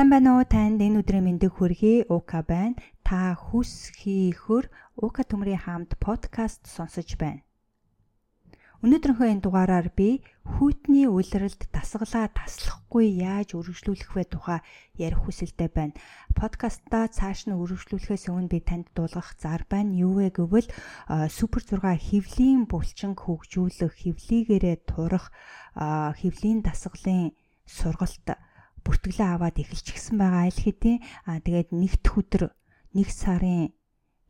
Сайн байна уу танд энэ өдрийн мэндийг хүргэе. Ука байна. Та хүс хийхөр Ука төмрийн хаамт подкаст сонсож байна. Өнөөдрийнхөө энэ дугаараар би хүйтний үйлрэлд дасгалаа таслахгүй яаж үргэлжлүүлэх вэ тухай ярих хүсэлтэй байна. Подкастаа цааш нь үргэлжлүүлэхээс өмнө би танд дуулгах зар байна. Юу вэ гэвэл супер 6 хөвлийн булчинг хөгжүүлэх, хөвлийгээрээ турах, хөвлийн дасгалын сургалт бүртгэлээ аваад эхэлчихсэн байгаа аль хэдийн аа тэгээд нэгд өдөр нэг сарын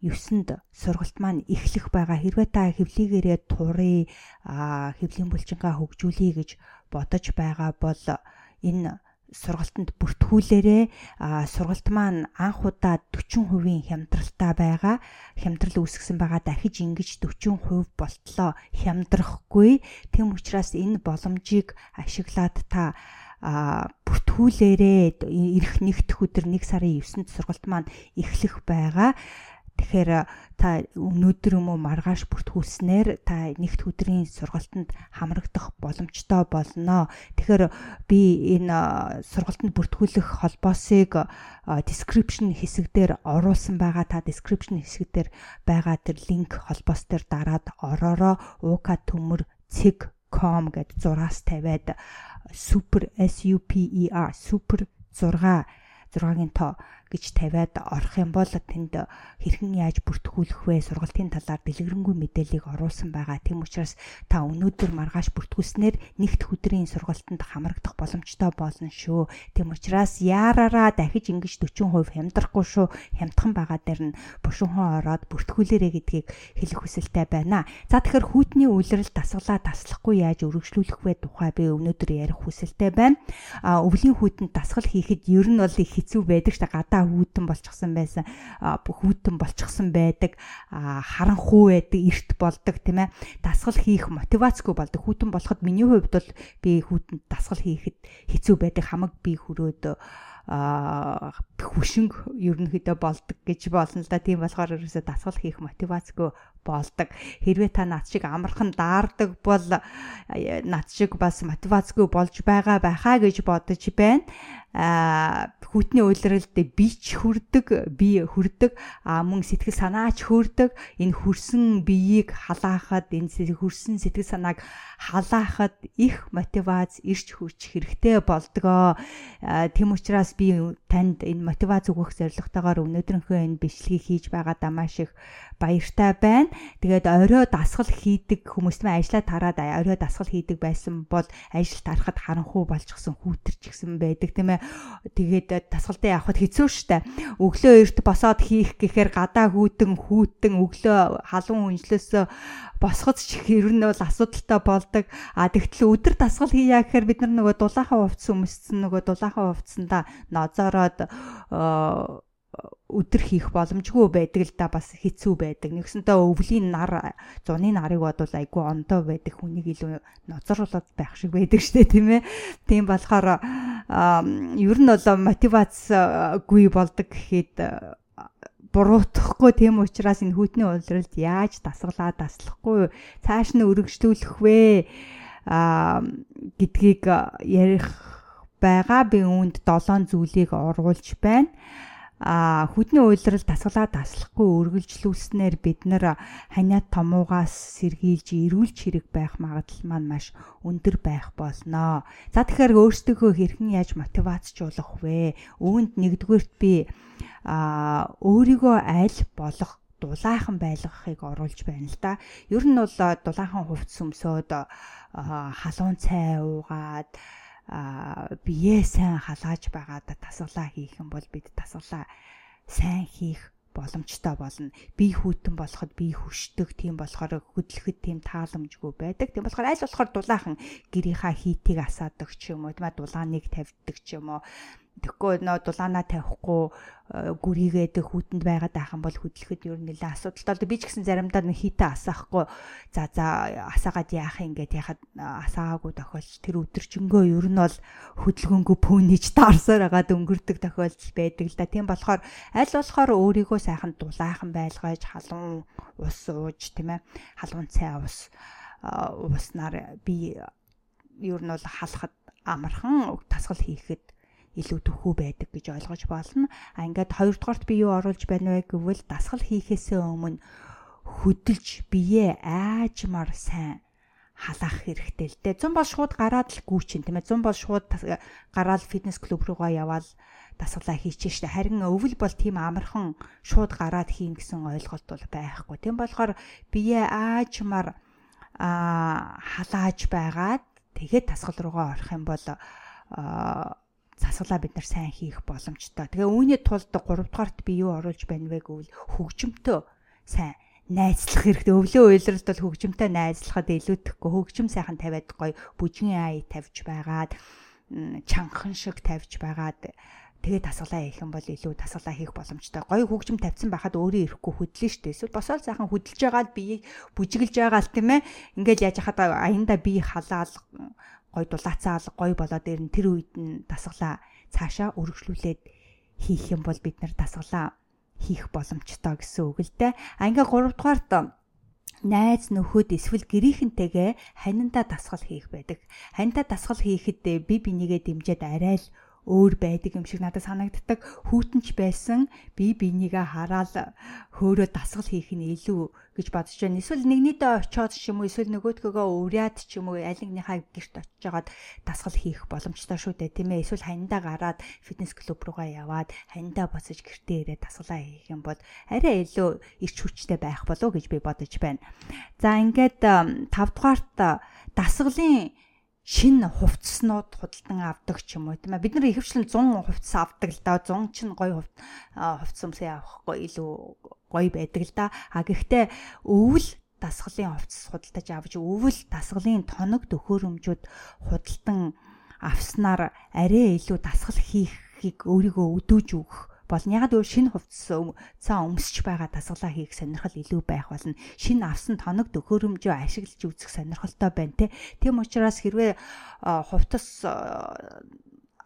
9-нд сургалт маань эхлэх байгаа хэрвээ та хөвлийгээрээ турыг аа хөвлийн булчингаа хөгжүүлэе гэж бодож байгаа бол энэ сургалтанд бүртгүүлээрээ сургалт маань анх удаа 40% хямдралтай байгаа. Хямдрал үүсгэсэн байгаа дахиж ингэж 40% болтлоо хямдрахгүй. Тэм учраас энэ боломжийг ашиглаад та бүртгүүлээрээ ирэх нэгдэх өдөр 1 сарын 9-нд сургалт маань эхлэх байгаа. Тэгэхээр та өнөөдөр юм уу маргааш бүртгүүлснээр та нэгд өдрийн сургалтанд хамрагдах боломжтой болно. Тэгэхээр би энэ сургалтанд бүртгүүлэх холбоосыг description хэсэгдэр оруулсан байгаа. Та description хэсэгдэр байгаа тэр линк холбоос дээр дараад ороороо уука төмөр цэг com гэд зураас тавиад супер S U P E R супер 6 6-гийн тоо гэж тавиад орох юм бол тэнд хэрхэн яаж бүртгүүлэх вэ сургалтын талаар дэлгэрэнгүй мэдээллийг оруулсан байгаа. Тэм учраас та өнөөдөр маргааш бүртгүүлснээр нэгд өдрийн сургалтанд хамрагдах боломжтой болно шүү. Тэм учраас яараараа дахиж ингэж 40% хямдрахгүй шүү. Хямдхан байгаа дээр нь бушуухан ороод бүртгүүлээрэ гэдгийг хэлэх хүсэлтэй байна. За тэгэхээр хүүтний үйлрэл дасгалаа таслахгүй яаж өргөжлүүлэх вэ тухай би өнөөдөр ярих хүсэлтэй байна. А өвлийн хүүтэнд дасгал хийхэд ер нь бол их хэцүү байдаг ш гадаа та хүүдэн болчихсон байсан хүүдэн болчихсон байдаг. Харанхуу байдаг эрт болдог тийм ээ. Дасгал хийх мотивацгүй болдог. Хүүдэн болоход миний хувьд бол би хүүдэн дасгал хийхэд хэцүү байдаг. Хамаг би хүрөөд а хүшинг ерөнхийдөө болдог гэж болно л да. Тийм болохоор ерөөсө дасгал хийх мотивацгүй болдог. Хэрвээ та над шиг амархан даардаг бол над шиг бас мотивацгүй болж байгаа байхаа гэж бодож байна а хүтний үйлрэлд би ч хүрдэг би хүрдэг мөн сэтгэл санаач хүрдэг энэ хүрсэн биеийг халаахад энэ хүрсэн сэтгэл санааг халаахад их мотивац ирч хүч хэрэгтэй болдгоо тэм учраас би танд энэ мотивац өгөх зорилготойгоор өнөөдрийнхөө энэ бичлэгийг хийж байгаадаа маш их баяртай байна. Тэгээд орой дасгал хийдэг хүмүүс мэ ажиллаа тараад орой дасгал хийдэг байсан бол ажил тарахад харанхуй болчихсон хүүтэрч гисэн байдаг тийм ээ. Тэгээд дасгалтаа явахад хэцүү штэ. Өглөө эрт босоод хийх гэхээр гадаа хүүтэн хүүтэн өглөө халуун үнжлөөс босгоц ч ер нь бол асуудалтай болдог. А тэгтэл өдөр дасгал хийя гэхээр бид нар нөгөө дулаахан хувцсан өмссөн нөгөө дулаахан хувцсандаа нозоороод өдөр хийх боломжгүй байдаг л да бас хэцүү байдаг. Нэгсэнтэй өвлийн нар зуны нарыг бодвол айгүй ондоо байдаг хүнийг илүү ноцруулаад байх шиг байдаг штэ тийм ээ. Тийм болохоор ер нь бол мотивацгүй болдог гэхэд буруутгахгүй тийм учраас энэ хүйтний улиралд яаж дасгалаа таслахгүй цааш нь өргөжлүүлэх вэ а гэдгийг ярих байгаа. Би үүнд 7 зүйлийг оруулж байна а хүдний уйлрал дасгалаа таслахгүй үргэлжлүүлснээр бид нар ханиа томуугаас сэргийлж эрүүлж хэрэг байх магадлал маань маш өндөр байх болно. За тэгэхээр өөрсдөө хэрхэн яаж мотивацжуулах вэ? Үүнд нэгдүгээрт би а өөрийгөө аль болох дулаахан байлгахыг оруулж байна л да. Ер нь бол дулаахан хувцс өмсөд халуун цай уугаад бие сайн халааж байгаадаа тасгалаа хийх юм бол бид тасгалаа сайн хийх боломжтой болно. Би хүүтэн болоход би хүшдэг, тийм болохоор хөдлөхөд тийм тааламжгүй байдаг. Тийм болохоор аль болохоор дулаахан гэрийнхаа хийтийг асаадаг ч юм уу, тийм дулааныг тавьдаг ч юм уу Тэгэхгүй нөө дулаанаа тавихгүй э, гүрийгээд хүүтэнд байгаад байх юм бол хөдлөхөд ер нь нэлээ асуудалтай. Би ч гэсэн заримдаа нэг хитэ асаахгүй за за асаагаад яах юм гээд яхад э, асаагаагүй тохиолдол тэр өдөржингөө ер нь бол хөдөлгөөнгөө пүүнийж таарсаар агаад өнгөрдөг тохиолдол байдаг л да. Тийм болохоор аль болохоор өөрийгөө сайхан дулаахан байлгаж халуун ус ууж тийм ээ халуун цай ус э, ууснаар би ер нь бол халахад амархан тасгал хийхэд илүү төхөө байдаг гэж ойлгож болно. А ингээд хоёрдугаарт би юу оруулж байна вэ гэвэл дасгал хийхээсээ өмнө хөдөлж биеэ аажмаар сайн халаах хэрэгтэй л дээ. Зун бол шууд гараад л гүйчин тийм ээ. Зун бол шууд гараад фитнес клуб руугаа яваал дасгалаа хийчихэн штэ. Харин өвөл бол тийм амархан шууд гараад хийн гэсэн ойлголт бол байхгүй. Тийм болохоор биеэ аажмаар а халааж байгаад тэгээд дасгал руугаа орох юм бол а засвалаа бид нар сайн хийх боломжтой. Тэгээ үүний тулд 3 дугаарт би юу оруулж байна вэ гэвэл хөгжимтөө сайн найзлах хэрэгтэй. Өвлөө уйлралд бол хөгжимтэй найзлахад илүүтэхгүй хөгжим сайхан тавиад гоё бүжгийн ай тавьж байгаад чанхан шиг тавьж байгаад тэгээ тасгалаа хийх юм бол илүү тасгалаа хийх боломжтой. Гоё хөгжим тавьсан байхад өөрөө ирэхгүй хөдлөн штэ. Эсвэл босоод сайхан хөдөлж байгаа л биеийг бүжиглж байгаа л тийм ээ. Ингээл яаж хахад аянда бие халаал гоё дулаацаал гоё болоод ирэн тэр үед нь тасгалаа цаашаа өргөжлүүлээд хийх юм бол бид нар тасгалаа хийх боломжтой гэсэн үг л дээ. А ингээ 3 дугаарт найз нөхөд эсвэл гэрийнхэнтэйгээ ханиндаа дасгал хийх байдаг. Ханиндаа дасгал хийхэд би бинийгээ дэмжиад арай л өөр байдаг юм шиг надад санагддаг. Хүүтэнч байсан би бинийгээ хараад хөөрөө дасгал хийх нь илүү гэж бодож байна. Эсвэл нэгнийдээ очиод ч юм уу эсвэл нөгөөдгөөгөө уриад ч юм уу аль нэгнийхээ гэрт очиж жагаад дасгал хийх боломжтой шүү дээ тийм ээ. Эсвэл хандаа гараад фитнес клуб руугаа яваад хандаа буцаж гэртээ ирээд дасгалаа хийх юм бол арай илүү ирч хүчтэй байх болов уу гэж би бодож байна. За ингээд 5 дугаарт дасгалын шин хувцснууд худалдан авдаг ч юм уу тийм ээ. Бид нар ихэвчлэн 100 хувцас авдаг л да. 100 ч гоё хувцас өмсөө авахгүй илүү гоё байдаг л да. А гэхдээ өвөл дасгалын хувцас худалдаж авч өвөл дасгалын тоног төхөөрөмжүүд худалдан авснаар арай илүү дасгал хийхийг өөрийгөө өдөөж өгөх болно. Ягаад гэвэл шинэ хувцас цаа өмсөж байгаа дасгалаа хийх сонирхол илүү байх болно. Шинэ авсан тоног төхөөрөмжөө ашиглаж үзэх сонирхолтой байна те. Тэм учраас хэрвээ хувцас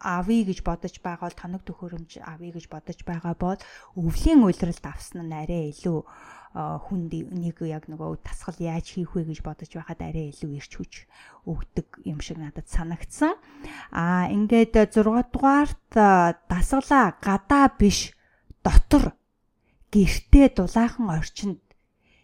авъя гэж бодож байгаа бол тоног төхөөрөмж авъя гэж бодож байгаа бол өвлийн уйлралд авсан нь арай илүү хүнд нэг яг нөгөө тасгал яаж хийх вэ гэж бодож байхад арай илүү ирч хүч өгдөг юм шиг надад санагдсан. Аа ингээд 6 дугаарт дасгалаа гадаа биш дотор гэртээ дулаахан орчинд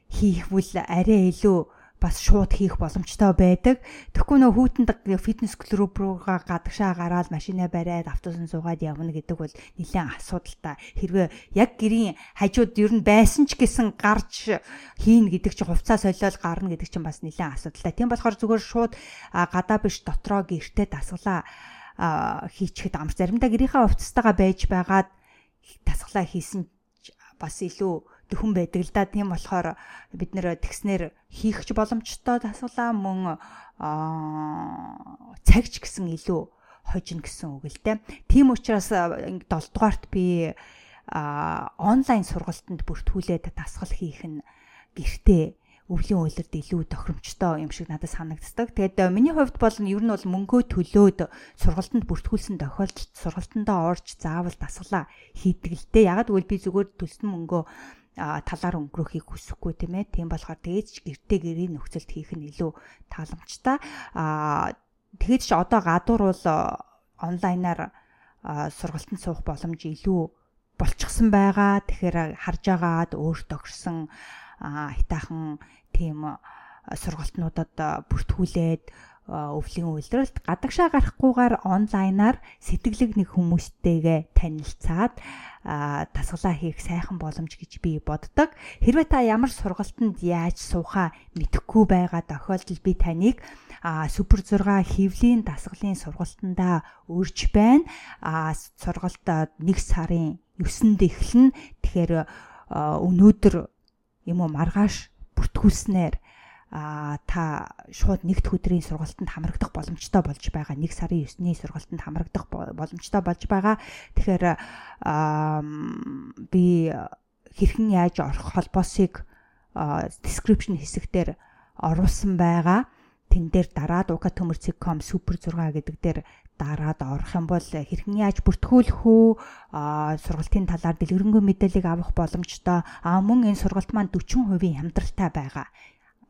хийхвэл арай илүү бас шууд хийх боломжтой байдаг. Тэгэхгүй нөө хүүтэнд фитнес клуб руугаа гадагшаа гараад машинаа бариад автобусан суугаад явна гэдэг бол нэлээд асуудалтай. Хэрвээ яг гэрийн хажууд ер нь байсан ч гэсэн гарч хийн гэдэг чинь хувцас солиод гарна гэдэг чинь бас нэлээд асуудалтай. Тийм болохоор зүгээр шууд гадаа биш дотроо гэртээ дасглаа хийчихэд амар заримдаа гэрийнхаа хувцастайгаа байж байгаад дасглаа хийсэн бас илүү хүн байдаг л да. Тийм болохоор бид нэр тэгснэр хийх ч боломжтой тасглаа мөн цагч гэсэн илүү хожин гэсэн үг л дээ. Тийм учраас 7 дугаарт би онлайн сургалтанд бүртгүүлээд дасгал хийх нь гэртээ өвлийн уйлрд илүү тохиромжтой юм шиг надад санагддаг. Тэгээд миний хувьд бол ер нь бол мөнгөө төлөөд сургалтанд бүртгүүлсэн тохиолдолд сургалтандаа орж заавал дасгалаа хийдэг л дээ. Ягаад гэвэл би зүгээр төлсөн мөнгөө талаар өнгөрөхийг хүсэхгүй тийм ээ. Тийм болохоор тэгээд ч гэртээ гэрийн нөхцөлд хийх нь илүү тааламжтай. Аа тэгээд ч одоо гадуур бол онлайнаар сургалтанд суух боломж илүү болчихсон байгаа. Тэгэхээр харж агаад өөрт огшсон хитаахан тийм сургалтнуудад бүртгүүлээд өвлийн үйлрэлт гадагшаа гарахгүйгээр онлайнаар сэтгэлэг нэг хүмүүстэйгээ танилцаад тасглаа хийх сайхан боломж гэж би боддог. Хэрвээ та ямар сургалтанд яаж суухаа мэдэхгүй байгаа тохиолдолд би таныг супер 6 хөвлийн дасгалын сургалтандаа өрж байна. Сургалт 1 сарын 9-нд эхэлнэ. Тэгэхээр өнөөдөр юм уу маргааш бүртгүүлснээр а та шууд нэгд өдрийн сургалтанд хамрагдах боломжтой болж байгаа. 1 сарын 9-ний сургалтанд хамрагдах боломжтой болж байгаа. Тэгэхээр би хэрхэн яаж орох холбоосыг description хэсэгтэр оруулсан байгаа. Тэн дээр дараад uka.com super 6 гэдэг дээр дараад орох юм бол хэрхэн яаж бүртгүүлэх үү сургалтын талаар дэлгэрэнгүй мэдээллийг авах боломжтой а мөн энэ сургалт маань 40% хямдралтай байгаа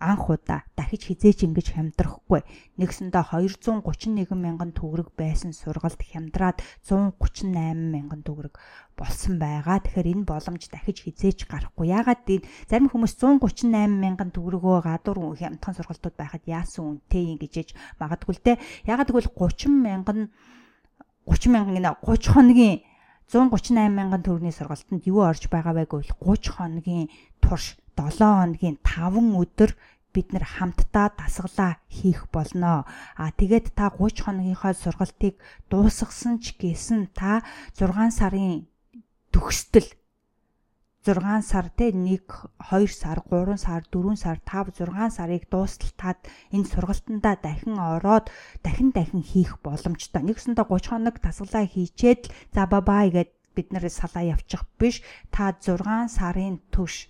анх удаа дахиж хизээч ингэж хямдрахгүй. Нэгсэндээ 231 мянган төгрөг байсан сургалт хямдраад 138 мянган төгрөг болсон байгаа. Тэгэхээр энэ боломж дахиж хизээч гарахгүй. Ягаад тийм зарим хүмүүс 138 мянган төгрөгөө гадуур хямдхан сургалтууд байхад яасан үнэтэй юм гэж магадгүй л те. Ягаад гэвэл 30 мянган 30 мянган гинэ 30 хоногийн 138 мянган төгрөгийн сургалтанд юу орж байгаа вэ гэвэл 30 хоногийн турш 7 хоногийн 5 өдөр бид нэр хамтдаа дасгалаа хийх болно. А тэгээд та 30 хоногийнхоо сургалтыг дуусгасан ч гэсэн та 6 сарын төгсдөл 6 сар те 1 2 сар 3 сар 4 сар 5 6 сарыг дуусталтад энэ сургалтандаа дахин ороод дахин дахин хийх боломжтой. Нэгсэндээ 30 хоног дасгалаа хийчээд за бабай гэд бид нэр салаа явчих биш. Та 6 сарын түш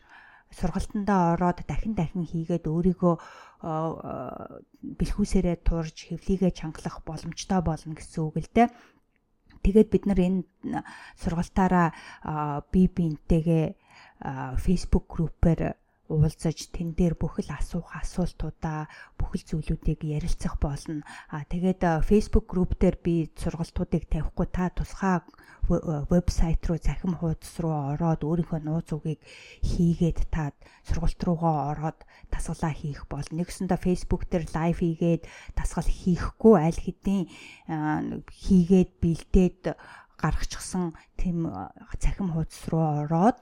сургалтандаа ороод дахин дахин хийгээд өөрийгөө бэлхүүсээрээ турж хөвлийгээ чангалах боломжтой болно гэсэн үг л дээ. Тэгээд бид нар энэ сургалтаараа бие биентэйгээ Facebook группээр уулзаж тэн дээр бүхэл асуух асуултуудаа бүхэл зүйлүүдийг ярилцах болно. А тэгээд Facebook групп дээр би сургалтуудыг тавихгүй та тусгай вебсайт руу захим хуудас руу ороод өөрийнхөө нууц үгийг хийгээд та сургалт руугаа ороод дасгалаа хийх бол нэгсэндээ Facebook дээр лайв хийгээд дасгал хийхгүй аль хэдийн хийгээд бэлдээд гаргачихсан тэм цахим хуудас руу ороод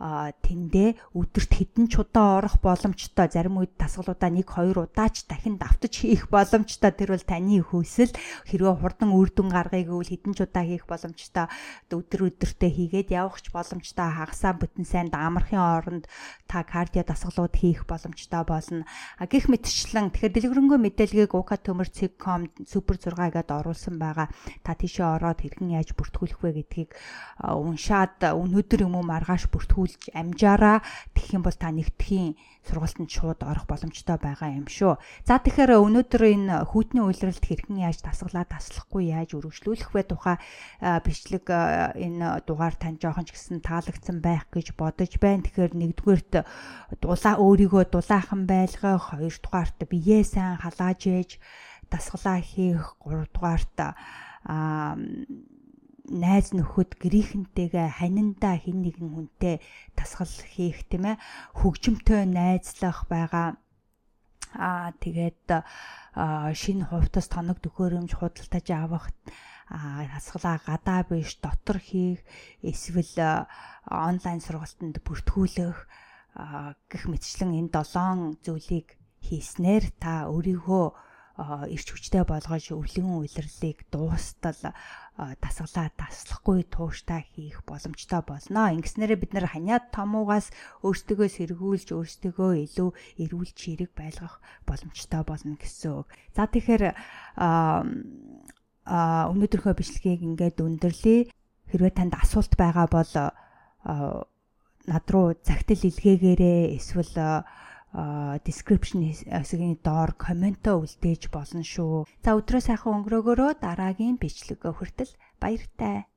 тэндээ өдөрт хэдэн ч удаа орох боломжтой. Зарим үед дасгалуудаа 1 2 удаач дахин давтаж хийх боломжтой. Тэр бол таны хөөсөл хэрвээ хурдан үр дүн гаргахыг гэвэл хэдэн ч удаа хийх боломжтой. Өдөр өдөртөө хийгээд явах ч боломжтой. Хагасаа бүтэн сайн амархын оронд та кардио дасгалууд хийх боломжтой болно. Гих мэтчлэн. Тэгэхээр дэлгэрэнгүй мэдээлгийг ука төмөр.com супер 6 гэдээ оруулсан байгаа. Та тийшээ ороод хэрхэн яаж бүртгүүлэх вэ гэдгийг уншаад өнөөдөр юм уу маргааш бүртгүүл төлж амжаараа тэгэх юм бол та нэгтгэхийн сургалтанд шууд орох боломжтой байгаа юм шүү. За тэгэхээр өнөөдөр энэ хүүтний үйлрэлт хэрхэн яаж дасглаа таслахгүй яаж өргөжлүүлэх вэ тухай бичлэг энэ дугаар тань жоохон ч гэсэн таалагдсан байх гэж бодож байна. Тэгэхээр нэгдүгээрт дулаа өөрийгөө дулаахан байлгах, хоёрдугаарт биеэ сайн халааж ээж дасглаа хийх, гуравдугаарт аа найз нөхөд гэрийнхэнтэйгээ ханинда хин нэгэн хүнтэй тасгал хийх тийм ээ хөгжимтэй найзлах байгаа. Аа тэгээд шинэ хувцас тоног төхөөрөмж худалдаж авах хасгалаа гадаа биш дотор хийх эсвэл онлайн сургалтанд бүртгүүлэх гэх мэтчлэн энэ долоон зүйлийг хийснээр та өөрийгөө ирч хүчтэй болгож өвлөн үйлрлийг дуустал дасгалаа таслахгүй тууштай хийх боломжтой болно. Ингэснээрээ бид нэр ханиад томуугаас өөрсдөө сэргүүлж өөрсдөө илүү эрүүл чирэг байлгах боломжтой болно гэсэн үг. За тэгэхээр а өнөөдрийнхөө бичлэгийг ингээд өндөрлөе. Хэрвээ танд асуулт байгаа бол над руу загтал илгээгээрээ эсвэл description хэсгийн доор комментоо үлдээж болно шүү. За өдрөө сайхан өнгөрөөгөөрөө дараагийн бичлэг хүртэл баяртай.